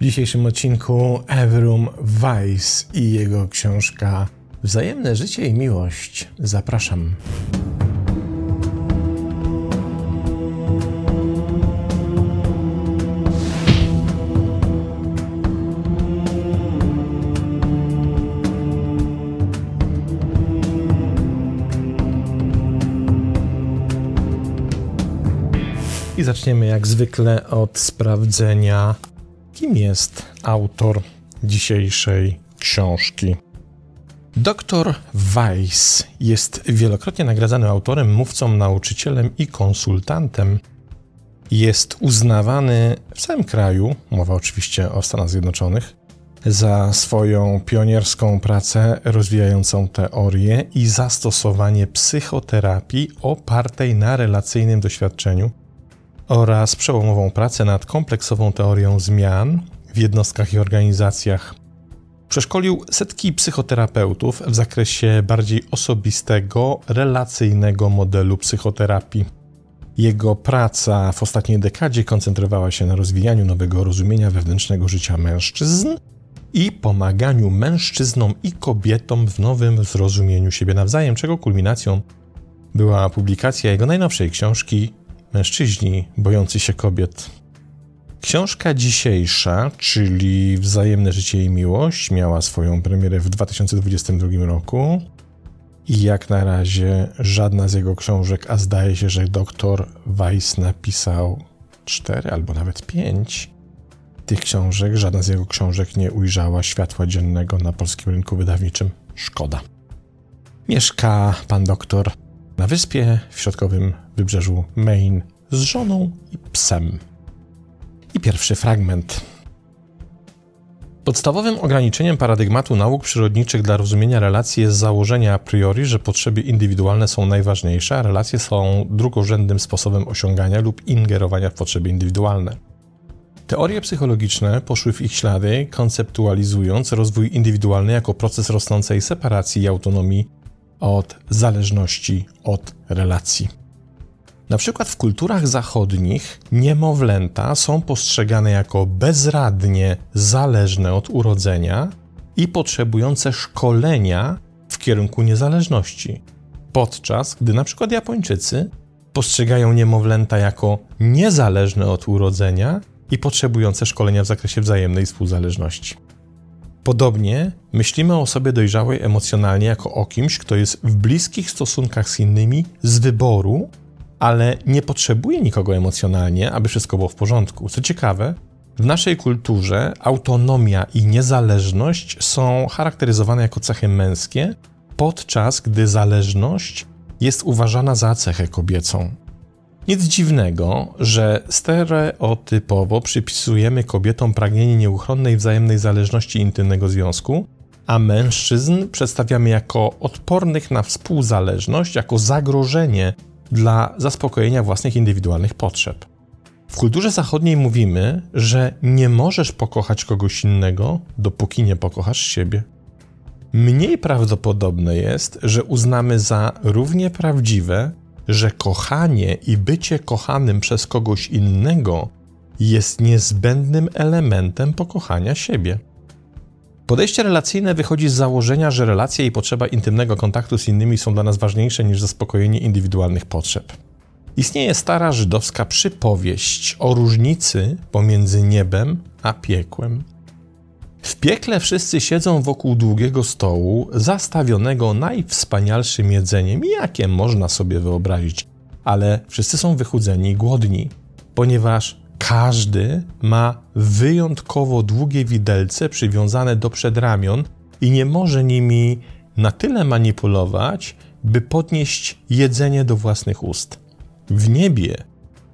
W dzisiejszym odcinku Evrum Weiss i jego książka Wzajemne życie i miłość. Zapraszam. I zaczniemy jak zwykle od sprawdzenia, kim jest autor dzisiejszej książki. Dr Weiss jest wielokrotnie nagradzanym autorem, mówcą, nauczycielem i konsultantem. Jest uznawany w całym kraju, mowa oczywiście o Stanach Zjednoczonych, za swoją pionierską pracę rozwijającą teorię i zastosowanie psychoterapii opartej na relacyjnym doświadczeniu oraz przełomową pracę nad kompleksową teorią zmian w jednostkach i organizacjach. Przeszkolił setki psychoterapeutów w zakresie bardziej osobistego, relacyjnego modelu psychoterapii. Jego praca w ostatniej dekadzie koncentrowała się na rozwijaniu nowego rozumienia wewnętrznego życia mężczyzn i pomaganiu mężczyznom i kobietom w nowym zrozumieniu siebie nawzajem, czego kulminacją była publikacja jego najnowszej książki Mężczyźni bojący się kobiet. Książka dzisiejsza, czyli Wzajemne życie i miłość, miała swoją premierę w 2022 roku. I jak na razie żadna z jego książek, a zdaje się, że dr Weiss napisał cztery albo nawet pięć tych książek, żadna z jego książek nie ujrzała światła dziennego na polskim rynku wydawniczym. Szkoda. Mieszka pan doktor na wyspie w środkowym wybrzeżu Maine z żoną i psem. I pierwszy fragment. Podstawowym ograniczeniem paradygmatu nauk przyrodniczych dla rozumienia relacji jest założenie a priori, że potrzeby indywidualne są najważniejsze, a relacje są drugorzędnym sposobem osiągania lub ingerowania w potrzeby indywidualne. Teorie psychologiczne poszły w ich ślady, konceptualizując rozwój indywidualny jako proces rosnącej separacji i autonomii od zależności od relacji. Na przykład w kulturach zachodnich niemowlęta są postrzegane jako bezradnie zależne od urodzenia i potrzebujące szkolenia w kierunku niezależności, podczas gdy na przykład Japończycy postrzegają niemowlęta jako niezależne od urodzenia i potrzebujące szkolenia w zakresie wzajemnej współzależności. Podobnie myślimy o osobie dojrzałej emocjonalnie jako o kimś, kto jest w bliskich stosunkach z innymi z wyboru, ale nie potrzebuje nikogo emocjonalnie, aby wszystko było w porządku. Co ciekawe, w naszej kulturze autonomia i niezależność są charakteryzowane jako cechy męskie, podczas gdy zależność jest uważana za cechę kobiecą. Nic dziwnego, że stereotypowo przypisujemy kobietom pragnienie nieuchronnej wzajemnej zależności intymnego związku, a mężczyzn przedstawiamy jako odpornych na współzależność, jako zagrożenie dla zaspokojenia własnych indywidualnych potrzeb. W kulturze zachodniej mówimy, że nie możesz pokochać kogoś innego, dopóki nie pokochasz siebie. Mniej prawdopodobne jest, że uznamy za równie prawdziwe, że kochanie i bycie kochanym przez kogoś innego jest niezbędnym elementem pokochania siebie. Podejście relacyjne wychodzi z założenia, że relacja i potrzeba intymnego kontaktu z innymi są dla nas ważniejsze niż zaspokojenie indywidualnych potrzeb. Istnieje stara żydowska przypowieść o różnicy pomiędzy niebem a piekłem. W piekle wszyscy siedzą wokół długiego stołu, zastawionego najwspanialszym jedzeniem, jakie można sobie wyobrazić, ale wszyscy są wychudzeni i głodni, ponieważ każdy ma wyjątkowo długie widelce przywiązane do przedramion i nie może nimi na tyle manipulować, by podnieść jedzenie do własnych ust. W niebie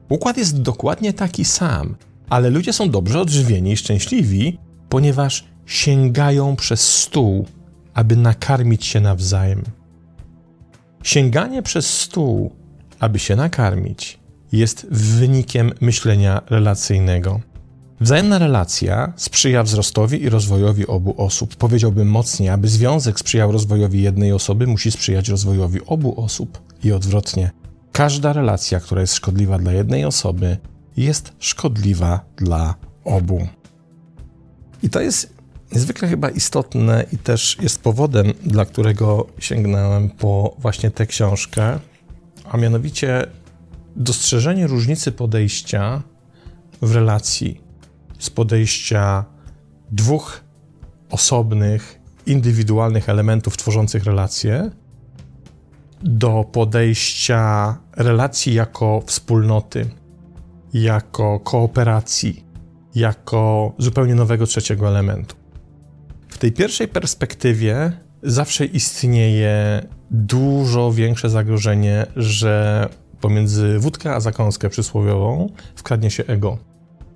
układ jest dokładnie taki sam, ale ludzie są dobrze odżywieni i szczęśliwi, ponieważ sięgają przez stół, aby nakarmić się nawzajem. Sięganie przez stół, aby się nakarmić, jest wynikiem myślenia relacyjnego. Wzajemna relacja sprzyja wzrostowi i rozwojowi obu osób. Powiedziałbym mocniej, aby związek sprzyjał rozwojowi jednej osoby, musi sprzyjać rozwojowi obu osób i odwrotnie. Każda relacja, która jest szkodliwa dla jednej osoby, jest szkodliwa dla obu. I to jest niezwykle chyba istotne i też jest powodem, dla którego sięgnąłem po właśnie tę książkę, a mianowicie dostrzeżenie różnicy podejścia w relacji z podejścia dwóch osobnych, indywidualnych elementów tworzących relacje do podejścia relacji jako wspólnoty, jako kooperacji, jako zupełnie nowego trzeciego elementu. W tej pierwszej perspektywie zawsze istnieje dużo większe zagrożenie, że pomiędzy wódkę a zakąskę przysłowiową wkradnie się ego.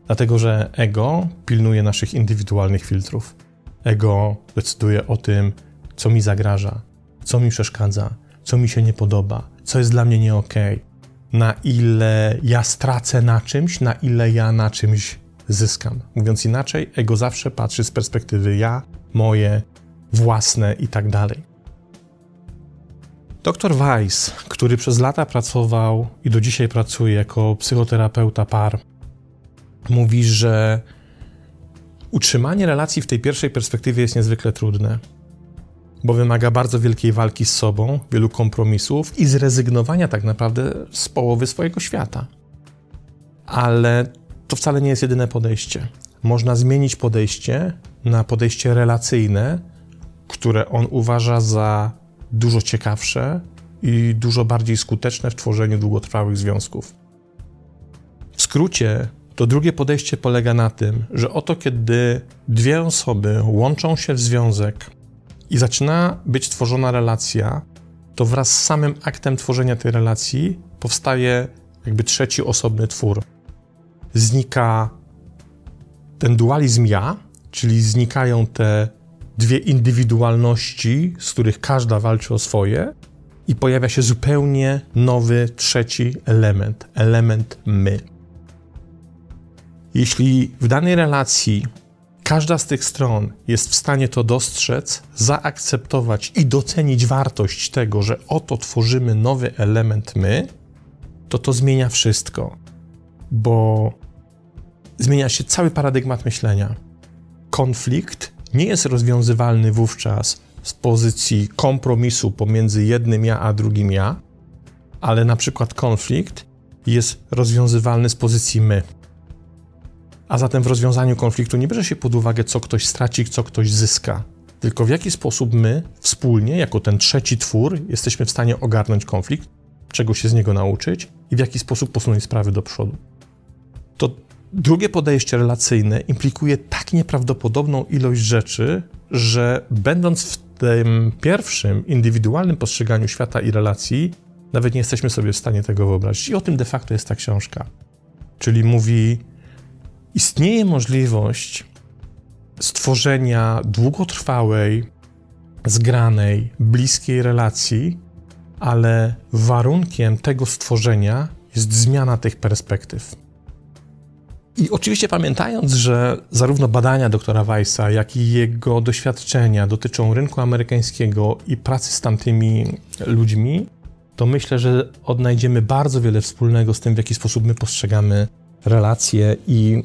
Dlatego, że ego pilnuje naszych indywidualnych filtrów. Ego decyduje o tym, co mi zagraża, co mi przeszkadza, co mi się nie podoba, co jest dla mnie nie okay, na ile ja stracę na czymś, na ile ja na czymś zyskam. Mówiąc inaczej, ego zawsze patrzy z perspektywy ja, moje, własne i tak dalej. Dr Weiss, który przez lata pracował i do dzisiaj pracuje jako psychoterapeuta par, mówi, że utrzymanie relacji w tej pierwszej perspektywie jest niezwykle trudne, bo wymaga bardzo wielkiej walki z sobą, wielu kompromisów i zrezygnowania tak naprawdę z połowy swojego świata. Ale to wcale nie jest jedyne podejście. Można zmienić podejście na podejście relacyjne, które on uważa za dużo ciekawsze i dużo bardziej skuteczne w tworzeniu długotrwałych związków. W skrócie, to drugie podejście polega na tym, że oto kiedy dwie osoby łączą się w związek i zaczyna być tworzona relacja, to wraz z samym aktem tworzenia tej relacji powstaje jakby trzeci osobny twór. Znika ten dualizm ja, czyli znikają te dwie indywidualności, z których każda walczy o swoje, i pojawia się zupełnie nowy, trzeci element element my. Jeśli w danej relacji każda z tych stron jest w stanie to dostrzec, zaakceptować i docenić wartość tego, że oto tworzymy nowy element my, to to zmienia wszystko, bo zmienia się cały paradygmat myślenia. Konflikt nie jest rozwiązywalny wówczas z pozycji kompromisu pomiędzy jednym ja a drugim ja, ale na przykład konflikt jest rozwiązywalny z pozycji my. A zatem w rozwiązaniu konfliktu nie bierze się pod uwagę, co ktoś straci, co ktoś zyska, tylko w jaki sposób my wspólnie, jako ten trzeci twór, jesteśmy w stanie ogarnąć konflikt, czego się z niego nauczyć i w jaki sposób posunąć sprawy do przodu. To drugie podejście relacyjne implikuje tak nieprawdopodobną ilość rzeczy, że będąc w tym pierwszym, indywidualnym postrzeganiu świata i relacji, nawet nie jesteśmy sobie w stanie tego wyobrazić. I o tym de facto jest ta książka. Czyli mówi, istnieje możliwość stworzenia długotrwałej, zgranej, bliskiej relacji, ale warunkiem tego stworzenia jest zmiana tych perspektyw. I oczywiście pamiętając, że zarówno badania doktora Weissa, jak i jego doświadczenia dotyczą rynku amerykańskiego i pracy z tamtymi ludźmi, to myślę, że odnajdziemy bardzo wiele wspólnego z tym, w jaki sposób my postrzegamy relacje i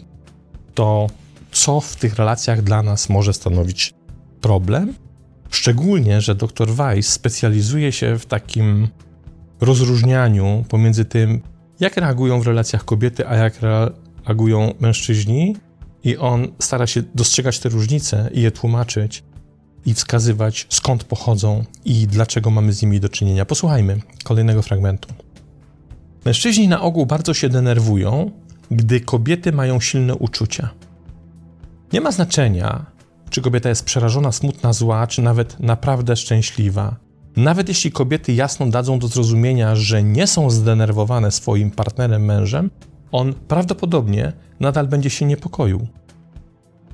to, co w tych relacjach dla nas może stanowić problem. Szczególnie, że dr Weiss specjalizuje się w takim rozróżnianiu pomiędzy tym, jak reagują w relacjach kobiety, a jak reagują mężczyźni, i on stara się dostrzegać te różnice i je tłumaczyć i wskazywać, skąd pochodzą i dlaczego mamy z nimi do czynienia. Posłuchajmy kolejnego fragmentu. Mężczyźni na ogół bardzo się denerwują, gdy kobiety mają silne uczucia. Nie ma znaczenia, czy kobieta jest przerażona, smutna, zła, czy nawet naprawdę szczęśliwa. Nawet jeśli kobiety jasno dadzą do zrozumienia, że nie są zdenerwowane swoim partnerem, mężem, on prawdopodobnie nadal będzie się niepokoił.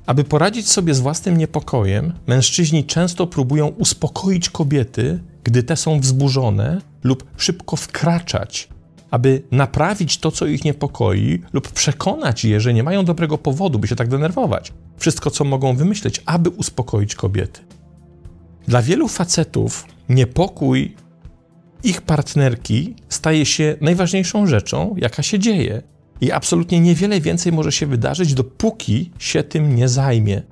Aby poradzić sobie z własnym niepokojem, mężczyźni często próbują uspokoić kobiety, gdy te są wzburzone, lub szybko wkraczać, aby naprawić to, co ich niepokoi, lub przekonać je, że nie mają dobrego powodu, by się tak denerwować. Wszystko, co mogą wymyśleć, aby uspokoić kobiety. Dla wielu facetów niepokój ich partnerki staje się najważniejszą rzeczą, jaka się dzieje. I absolutnie niewiele więcej może się wydarzyć, dopóki się tym nie zajmie.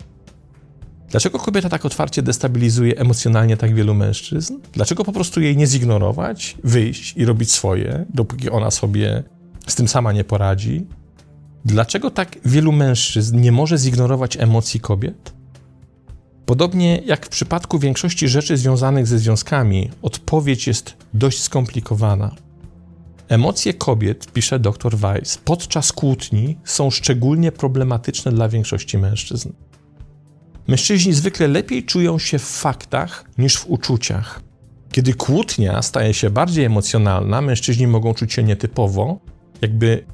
Dlaczego kobieta tak otwarcie destabilizuje emocjonalnie tak wielu mężczyzn? Dlaczego po prostu jej nie zignorować, wyjść i robić swoje, dopóki ona sobie z tym sama nie poradzi? Dlaczego tak wielu mężczyzn nie może zignorować emocji kobiet? Podobnie jak w przypadku większości rzeczy związanych ze związkami, odpowiedź jest dość skomplikowana. Emocje kobiet, pisze dr Weiss, podczas kłótni są szczególnie problematyczne dla większości mężczyzn. Mężczyźni zwykle lepiej czują się w faktach niż w uczuciach. Kiedy kłótnia staje się bardziej emocjonalna, mężczyźni mogą czuć się nietypowo, jakby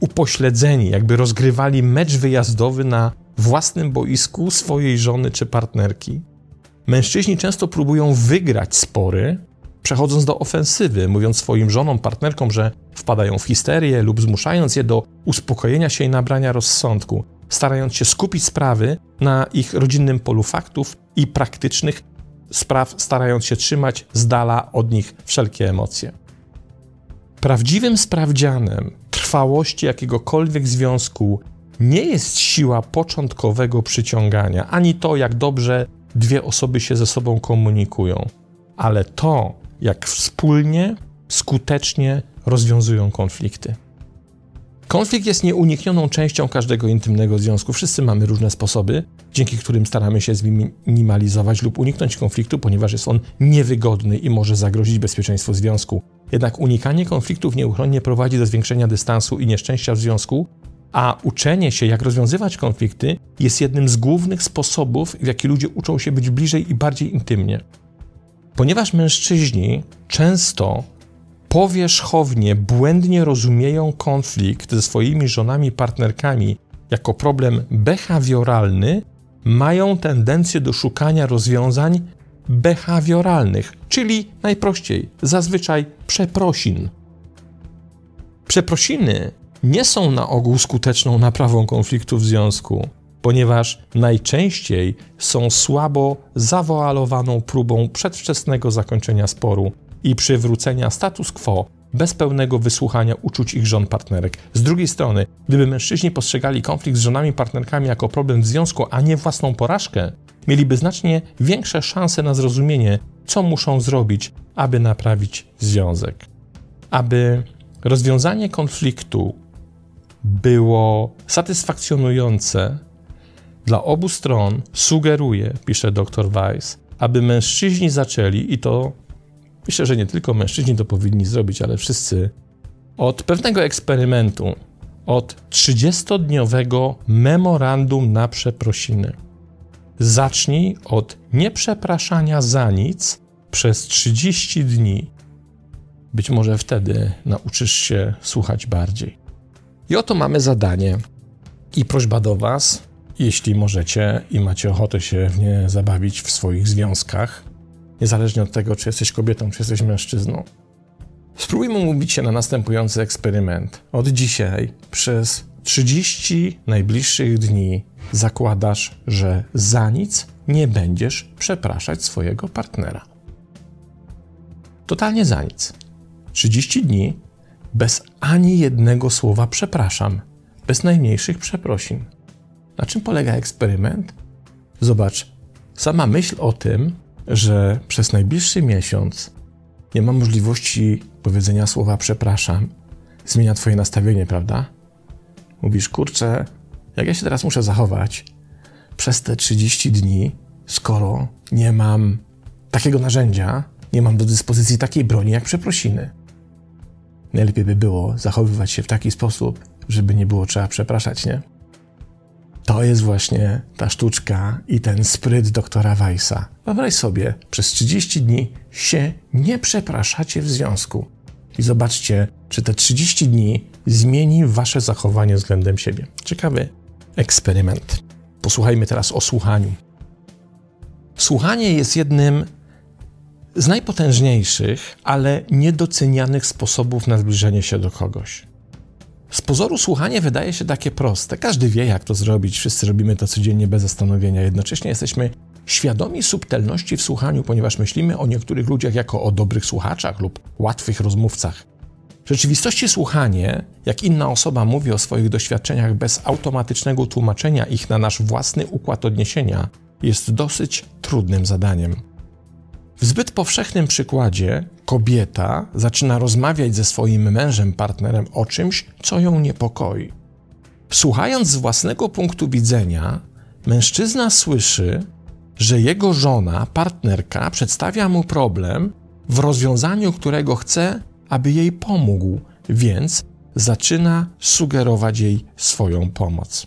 upośledzeni, jakby rozgrywali mecz wyjazdowy na własnym boisku swojej żony czy partnerki. Mężczyźni często próbują wygrać spory, przechodząc do ofensywy, mówiąc swoim żonom, partnerkom, że wpadają w histerię lub zmuszając je do uspokojenia się i nabrania rozsądku, starając się skupić sprawy na ich rodzinnym polu faktów i praktycznych spraw, starając się trzymać z dala od nich wszelkie emocje. Prawdziwym sprawdzianem trwałości jakiegokolwiek związku nie jest siła początkowego przyciągania, ani to, jak dobrze dwie osoby się ze sobą komunikują, ale to, jak wspólnie, skutecznie rozwiązują konflikty. Konflikt jest nieuniknioną częścią każdego intymnego związku. Wszyscy mamy różne sposoby, dzięki którym staramy się zminimalizować lub uniknąć konfliktu, ponieważ jest on niewygodny i może zagrozić bezpieczeństwu związku. Jednak unikanie konfliktów nieuchronnie prowadzi do zwiększenia dystansu i nieszczęścia w związku, a uczenie się, jak rozwiązywać konflikty, jest jednym z głównych sposobów, w jaki ludzie uczą się być bliżej i bardziej intymnie. Ponieważ mężczyźni często powierzchownie, błędnie rozumieją konflikt ze swoimi żonami, partnerkami jako problem behawioralny, mają tendencję do szukania rozwiązań behawioralnych, czyli najprościej, zazwyczaj przeprosin. Przeprosiny nie są na ogół skuteczną naprawą konfliktu w związku, ponieważ najczęściej są słabo zawoalowaną próbą przedwczesnego zakończenia sporu i przywrócenia status quo bez pełnego wysłuchania uczuć ich żon partnerek. Z drugiej strony, gdyby mężczyźni postrzegali konflikt z żonami partnerkami jako problem w związku, a nie własną porażkę, mieliby znacznie większe szanse na zrozumienie, co muszą zrobić, aby naprawić związek. Aby rozwiązanie konfliktu było satysfakcjonujące dla obu stron, sugeruje, pisze dr Weiss, aby mężczyźni zaczęli, i to myślę, że nie tylko mężczyźni to powinni zrobić, ale wszyscy, od pewnego eksperymentu, od 30-dniowego memorandum na przeprosiny. Zacznij od nieprzepraszania za nic przez 30 dni. Być może wtedy nauczysz się słuchać bardziej. I oto mamy zadanie i prośba do Was, jeśli możecie i macie ochotę się w nie zabawić w swoich związkach, niezależnie od tego, czy jesteś kobietą, czy jesteś mężczyzną. Spróbujmy umówić się na następujący eksperyment. Od dzisiaj przez 30 najbliższych dni zakładasz, że za nic nie będziesz przepraszać swojego partnera. Totalnie za nic. 30 dni bez ani jednego słowa przepraszam, bez najmniejszych przeprosin. Na czym polega eksperyment? Zobacz, sama myśl o tym, że przez najbliższy miesiąc nie ma możliwości powiedzenia słowa przepraszam, zmienia Twoje nastawienie, prawda? Mówisz, kurczę, jak ja się teraz muszę zachować przez te 30 dni, skoro nie mam takiego narzędzia, nie mam do dyspozycji takiej broni jak przeprosiny. Najlepiej by było zachowywać się w taki sposób, żeby nie było trzeba przepraszać, nie? To jest właśnie ta sztuczka i ten spryt doktora Weissa. Wyobraź sobie, przez 30 dni się nie przepraszacie w związku. I zobaczcie, czy te 30 dni zmieni wasze zachowanie względem siebie. Ciekawy eksperyment. Posłuchajmy teraz o słuchaniu. Słuchanie jest jednym z najpotężniejszych, ale niedocenianych sposobów na zbliżenie się do kogoś. Z pozoru słuchanie wydaje się takie proste. Każdy wie, jak to zrobić, wszyscy robimy to codziennie bez zastanowienia. Jednocześnie jesteśmy świadomi subtelności w słuchaniu, ponieważ myślimy o niektórych ludziach jako o dobrych słuchaczach lub łatwych rozmówcach. W rzeczywistości słuchanie, jak inna osoba mówi o swoich doświadczeniach bez automatycznego tłumaczenia ich na nasz własny układ odniesienia, jest dosyć trudnym zadaniem. W zbyt powszechnym przykładzie kobieta zaczyna rozmawiać ze swoim mężem, partnerem o czymś, co ją niepokoi. Słuchając z własnego punktu widzenia, mężczyzna słyszy, że jego żona, partnerka przedstawia mu problem, w rozwiązaniu którego chce, aby jej pomógł, więc zaczyna sugerować jej swoją pomoc.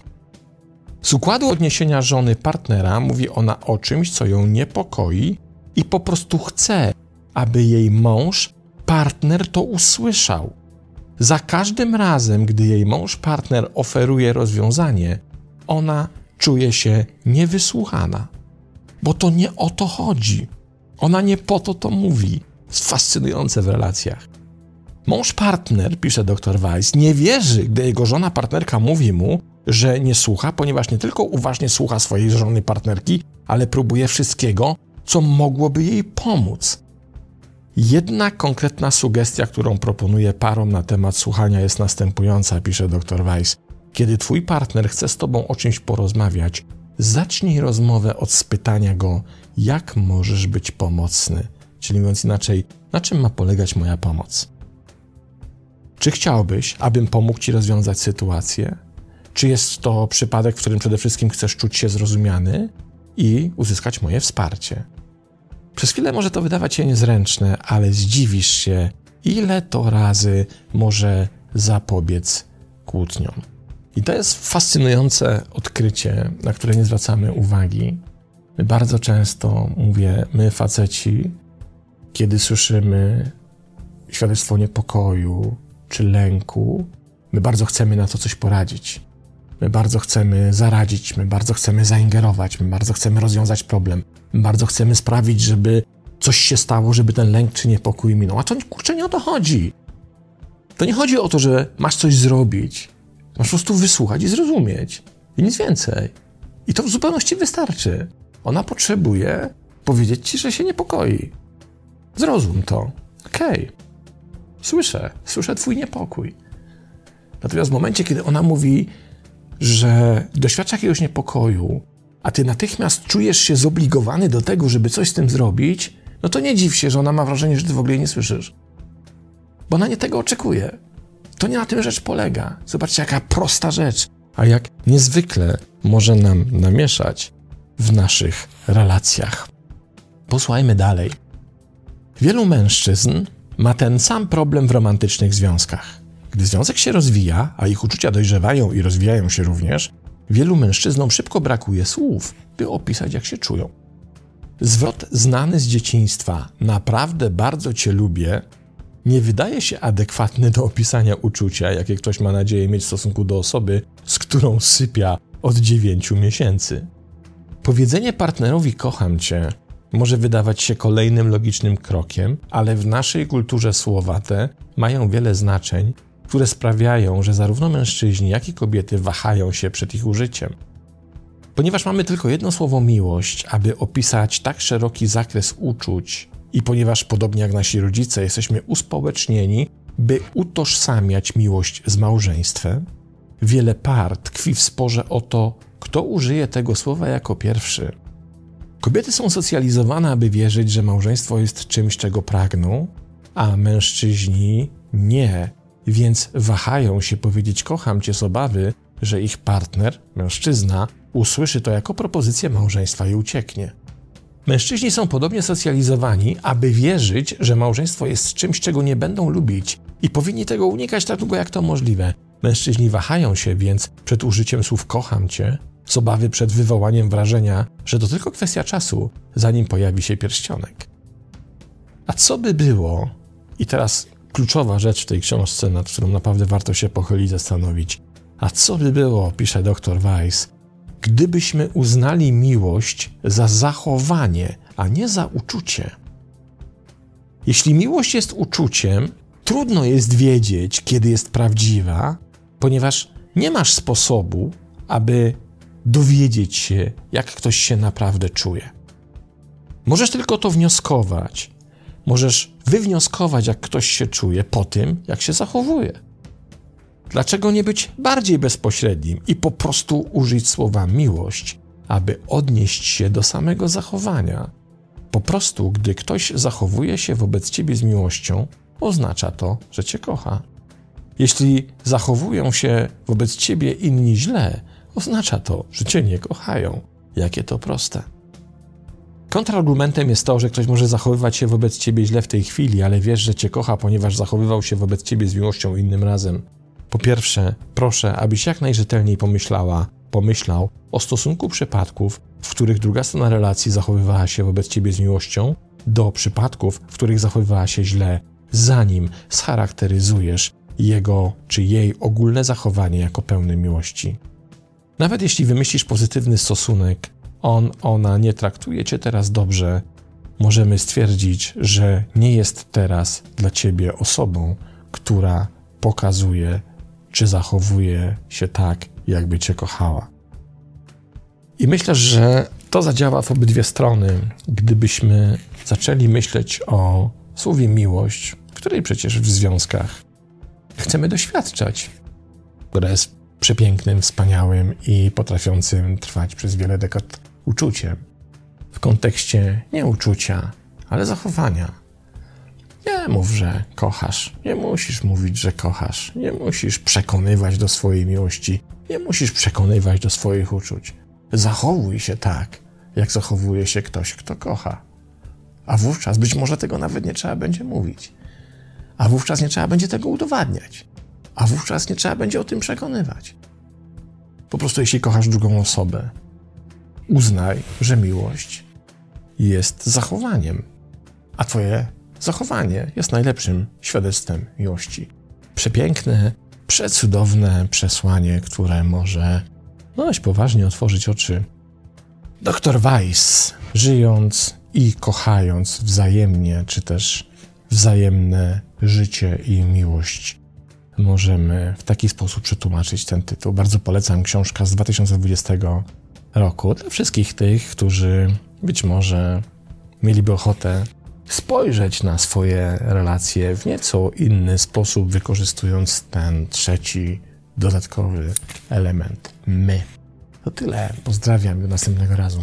Z układu odniesienia żony partnera mówi ona o czymś, co ją niepokoi i po prostu chce, aby jej mąż, partner to usłyszał. Za każdym razem, gdy jej mąż, partner oferuje rozwiązanie, ona czuje się niewysłuchana. Bo to nie o to chodzi. Ona nie po to to mówi. Jest fascynujące w relacjach. Mąż partner, pisze dr Weiss, nie wierzy, gdy jego żona partnerka mówi mu, że nie słucha, ponieważ nie tylko uważnie słucha swojej żony partnerki, ale próbuje wszystkiego, co mogłoby jej pomóc. Jedna konkretna sugestia, którą proponuję parom na temat słuchania, jest następująca, pisze dr Weiss. Kiedy twój partner chce z tobą o czymś porozmawiać, zacznij rozmowę od spytania go, jak możesz być pomocny. Czyli mówiąc inaczej, na czym ma polegać moja pomoc? Czy chciałbyś, abym pomógł ci rozwiązać sytuację? Czy jest to przypadek, w którym przede wszystkim chcesz czuć się zrozumiany i uzyskać moje wsparcie? Przez chwilę może to wydawać się niezręczne, ale zdziwisz się, ile to razy może zapobiec kłótniom. I to jest fascynujące odkrycie, na które nie zwracamy uwagi. My bardzo często, mówię, my faceci, kiedy słyszymy świadectwo niepokoju czy lęku, my bardzo chcemy na to coś poradzić. My bardzo chcemy zaradzić, my bardzo chcemy zaingerować, my bardzo chcemy rozwiązać problem, my bardzo chcemy sprawić, żeby coś się stało, żeby ten lęk czy niepokój minął. A to kurczę nie o to chodzi. To nie chodzi o to, że masz coś zrobić. Masz po prostu wysłuchać i zrozumieć. I nic więcej. I to w zupełności wystarczy. Ona potrzebuje powiedzieć ci, że się niepokoi. Zrozum to. Okej. Okay. Słyszę, słyszę twój niepokój. Natomiast w momencie, kiedy ona mówi, że doświadcza jakiegoś niepokoju, a ty natychmiast czujesz się zobligowany do tego, żeby coś z tym zrobić, no to nie dziw się, że ona ma wrażenie, że ty w ogóle nie słyszysz. Bo ona nie tego oczekuje. To nie na tym rzecz polega. Zobaczcie, jaka prosta rzecz, a jak niezwykle może nam namieszać w naszych relacjach. Posłuchajmy dalej. Wielu mężczyzn ma ten sam problem w romantycznych związkach. Gdy związek się rozwija, a ich uczucia dojrzewają i rozwijają się również, wielu mężczyznom szybko brakuje słów, by opisać, jak się czują. Zwrot znany z dzieciństwa, naprawdę bardzo cię lubię, nie wydaje się adekwatny do opisania uczucia, jakie ktoś ma nadzieję mieć w stosunku do osoby, z którą sypia od dziewięciu miesięcy. Powiedzenie partnerowi kocham cię może wydawać się kolejnym logicznym krokiem, ale w naszej kulturze słowa te mają wiele znaczeń które sprawiają, że zarówno mężczyźni, jak i kobiety wahają się przed ich użyciem. Ponieważ mamy tylko jedno słowo miłość, aby opisać tak szeroki zakres uczuć, i ponieważ podobnie jak nasi rodzice jesteśmy uspołecznieni, by utożsamiać miłość z małżeństwem, wiele par tkwi w sporze o to, kto użyje tego słowa jako pierwszy. Kobiety są socjalizowane, aby wierzyć, że małżeństwo jest czymś, czego pragną, a mężczyźni nie, więc wahają się powiedzieć kocham cię z obawy, że ich partner, mężczyzna, usłyszy to jako propozycję małżeństwa i ucieknie. Mężczyźni są podobnie socjalizowani, aby wierzyć, że małżeństwo jest czymś, czego nie będą lubić i powinni tego unikać tak długo jak to możliwe. Mężczyźni wahają się więc przed użyciem słów kocham cię, z obawy przed wywołaniem wrażenia, że to tylko kwestia czasu, zanim pojawi się pierścionek. A co by było, i teraz kluczowa rzecz w tej książce, nad którą naprawdę warto się pochylić, zastanowić. A co by było, pisze dr Weiss, gdybyśmy uznali miłość za zachowanie, a nie za uczucie? Jeśli miłość jest uczuciem, trudno jest wiedzieć, kiedy jest prawdziwa, ponieważ nie masz sposobu, aby dowiedzieć się, jak ktoś się naprawdę czuje. Możesz tylko to wnioskować, możesz wywnioskować, jak ktoś się czuje po tym, jak się zachowuje. Dlaczego nie być bardziej bezpośrednim i po prostu użyć słowa miłość, aby odnieść się do samego zachowania. Po prostu, gdy ktoś zachowuje się wobec ciebie z miłością, oznacza to, że cię kocha. Jeśli zachowują się wobec ciebie inni źle, oznacza to, że cię nie kochają. Jakie to proste. Kontrargumentem jest to, że ktoś może zachowywać się wobec ciebie źle w tej chwili, ale wiesz, że cię kocha, ponieważ zachowywał się wobec ciebie z miłością innym razem. Po pierwsze, proszę, abyś jak najrzetelniej pomyślała, pomyślał o stosunku przypadków, w których druga strona relacji zachowywała się wobec ciebie z miłością, do przypadków, w których zachowywała się źle, zanim scharakteryzujesz jego czy jej ogólne zachowanie jako pełne miłości. Nawet jeśli wymyślisz pozytywny stosunek, on, ona nie traktuje cię teraz dobrze, możemy stwierdzić, że nie jest teraz dla ciebie osobą, która pokazuje czy zachowuje się tak, jakby cię kochała. I myślę, że to zadziała w obydwie strony, gdybyśmy zaczęli myśleć o słowie miłość, której przecież w związkach chcemy doświadczać, które jest przepięknym, wspaniałym i potrafiącym trwać przez wiele dekad uczuciem. W kontekście nie uczucia, ale zachowania. Nie mów, że kochasz. Nie musisz mówić, że kochasz. Nie musisz przekonywać do swojej miłości. Nie musisz przekonywać do swoich uczuć. Zachowuj się tak, jak zachowuje się ktoś, kto kocha. A wówczas być może tego nawet nie trzeba będzie mówić. A wówczas nie trzeba będzie tego udowadniać. A wówczas nie trzeba będzie o tym przekonywać. Po prostu, jeśli kochasz drugą osobę, uznaj, że miłość jest zachowaniem, a Twoje zachowanie jest najlepszym świadectwem miłości. Przepiękne, przecudowne przesłanie, które może dość poważnie otworzyć oczy. Doktor Weiss, żyjąc i kochając wzajemnie, czy też wzajemne życie i miłość, możemy w taki sposób przetłumaczyć ten tytuł. Bardzo polecam książka z 2020 roku dla wszystkich tych, którzy być może mieliby ochotę spojrzeć na swoje relacje w nieco inny sposób, wykorzystując ten trzeci, dodatkowy element my. To tyle. Pozdrawiam do następnego razu.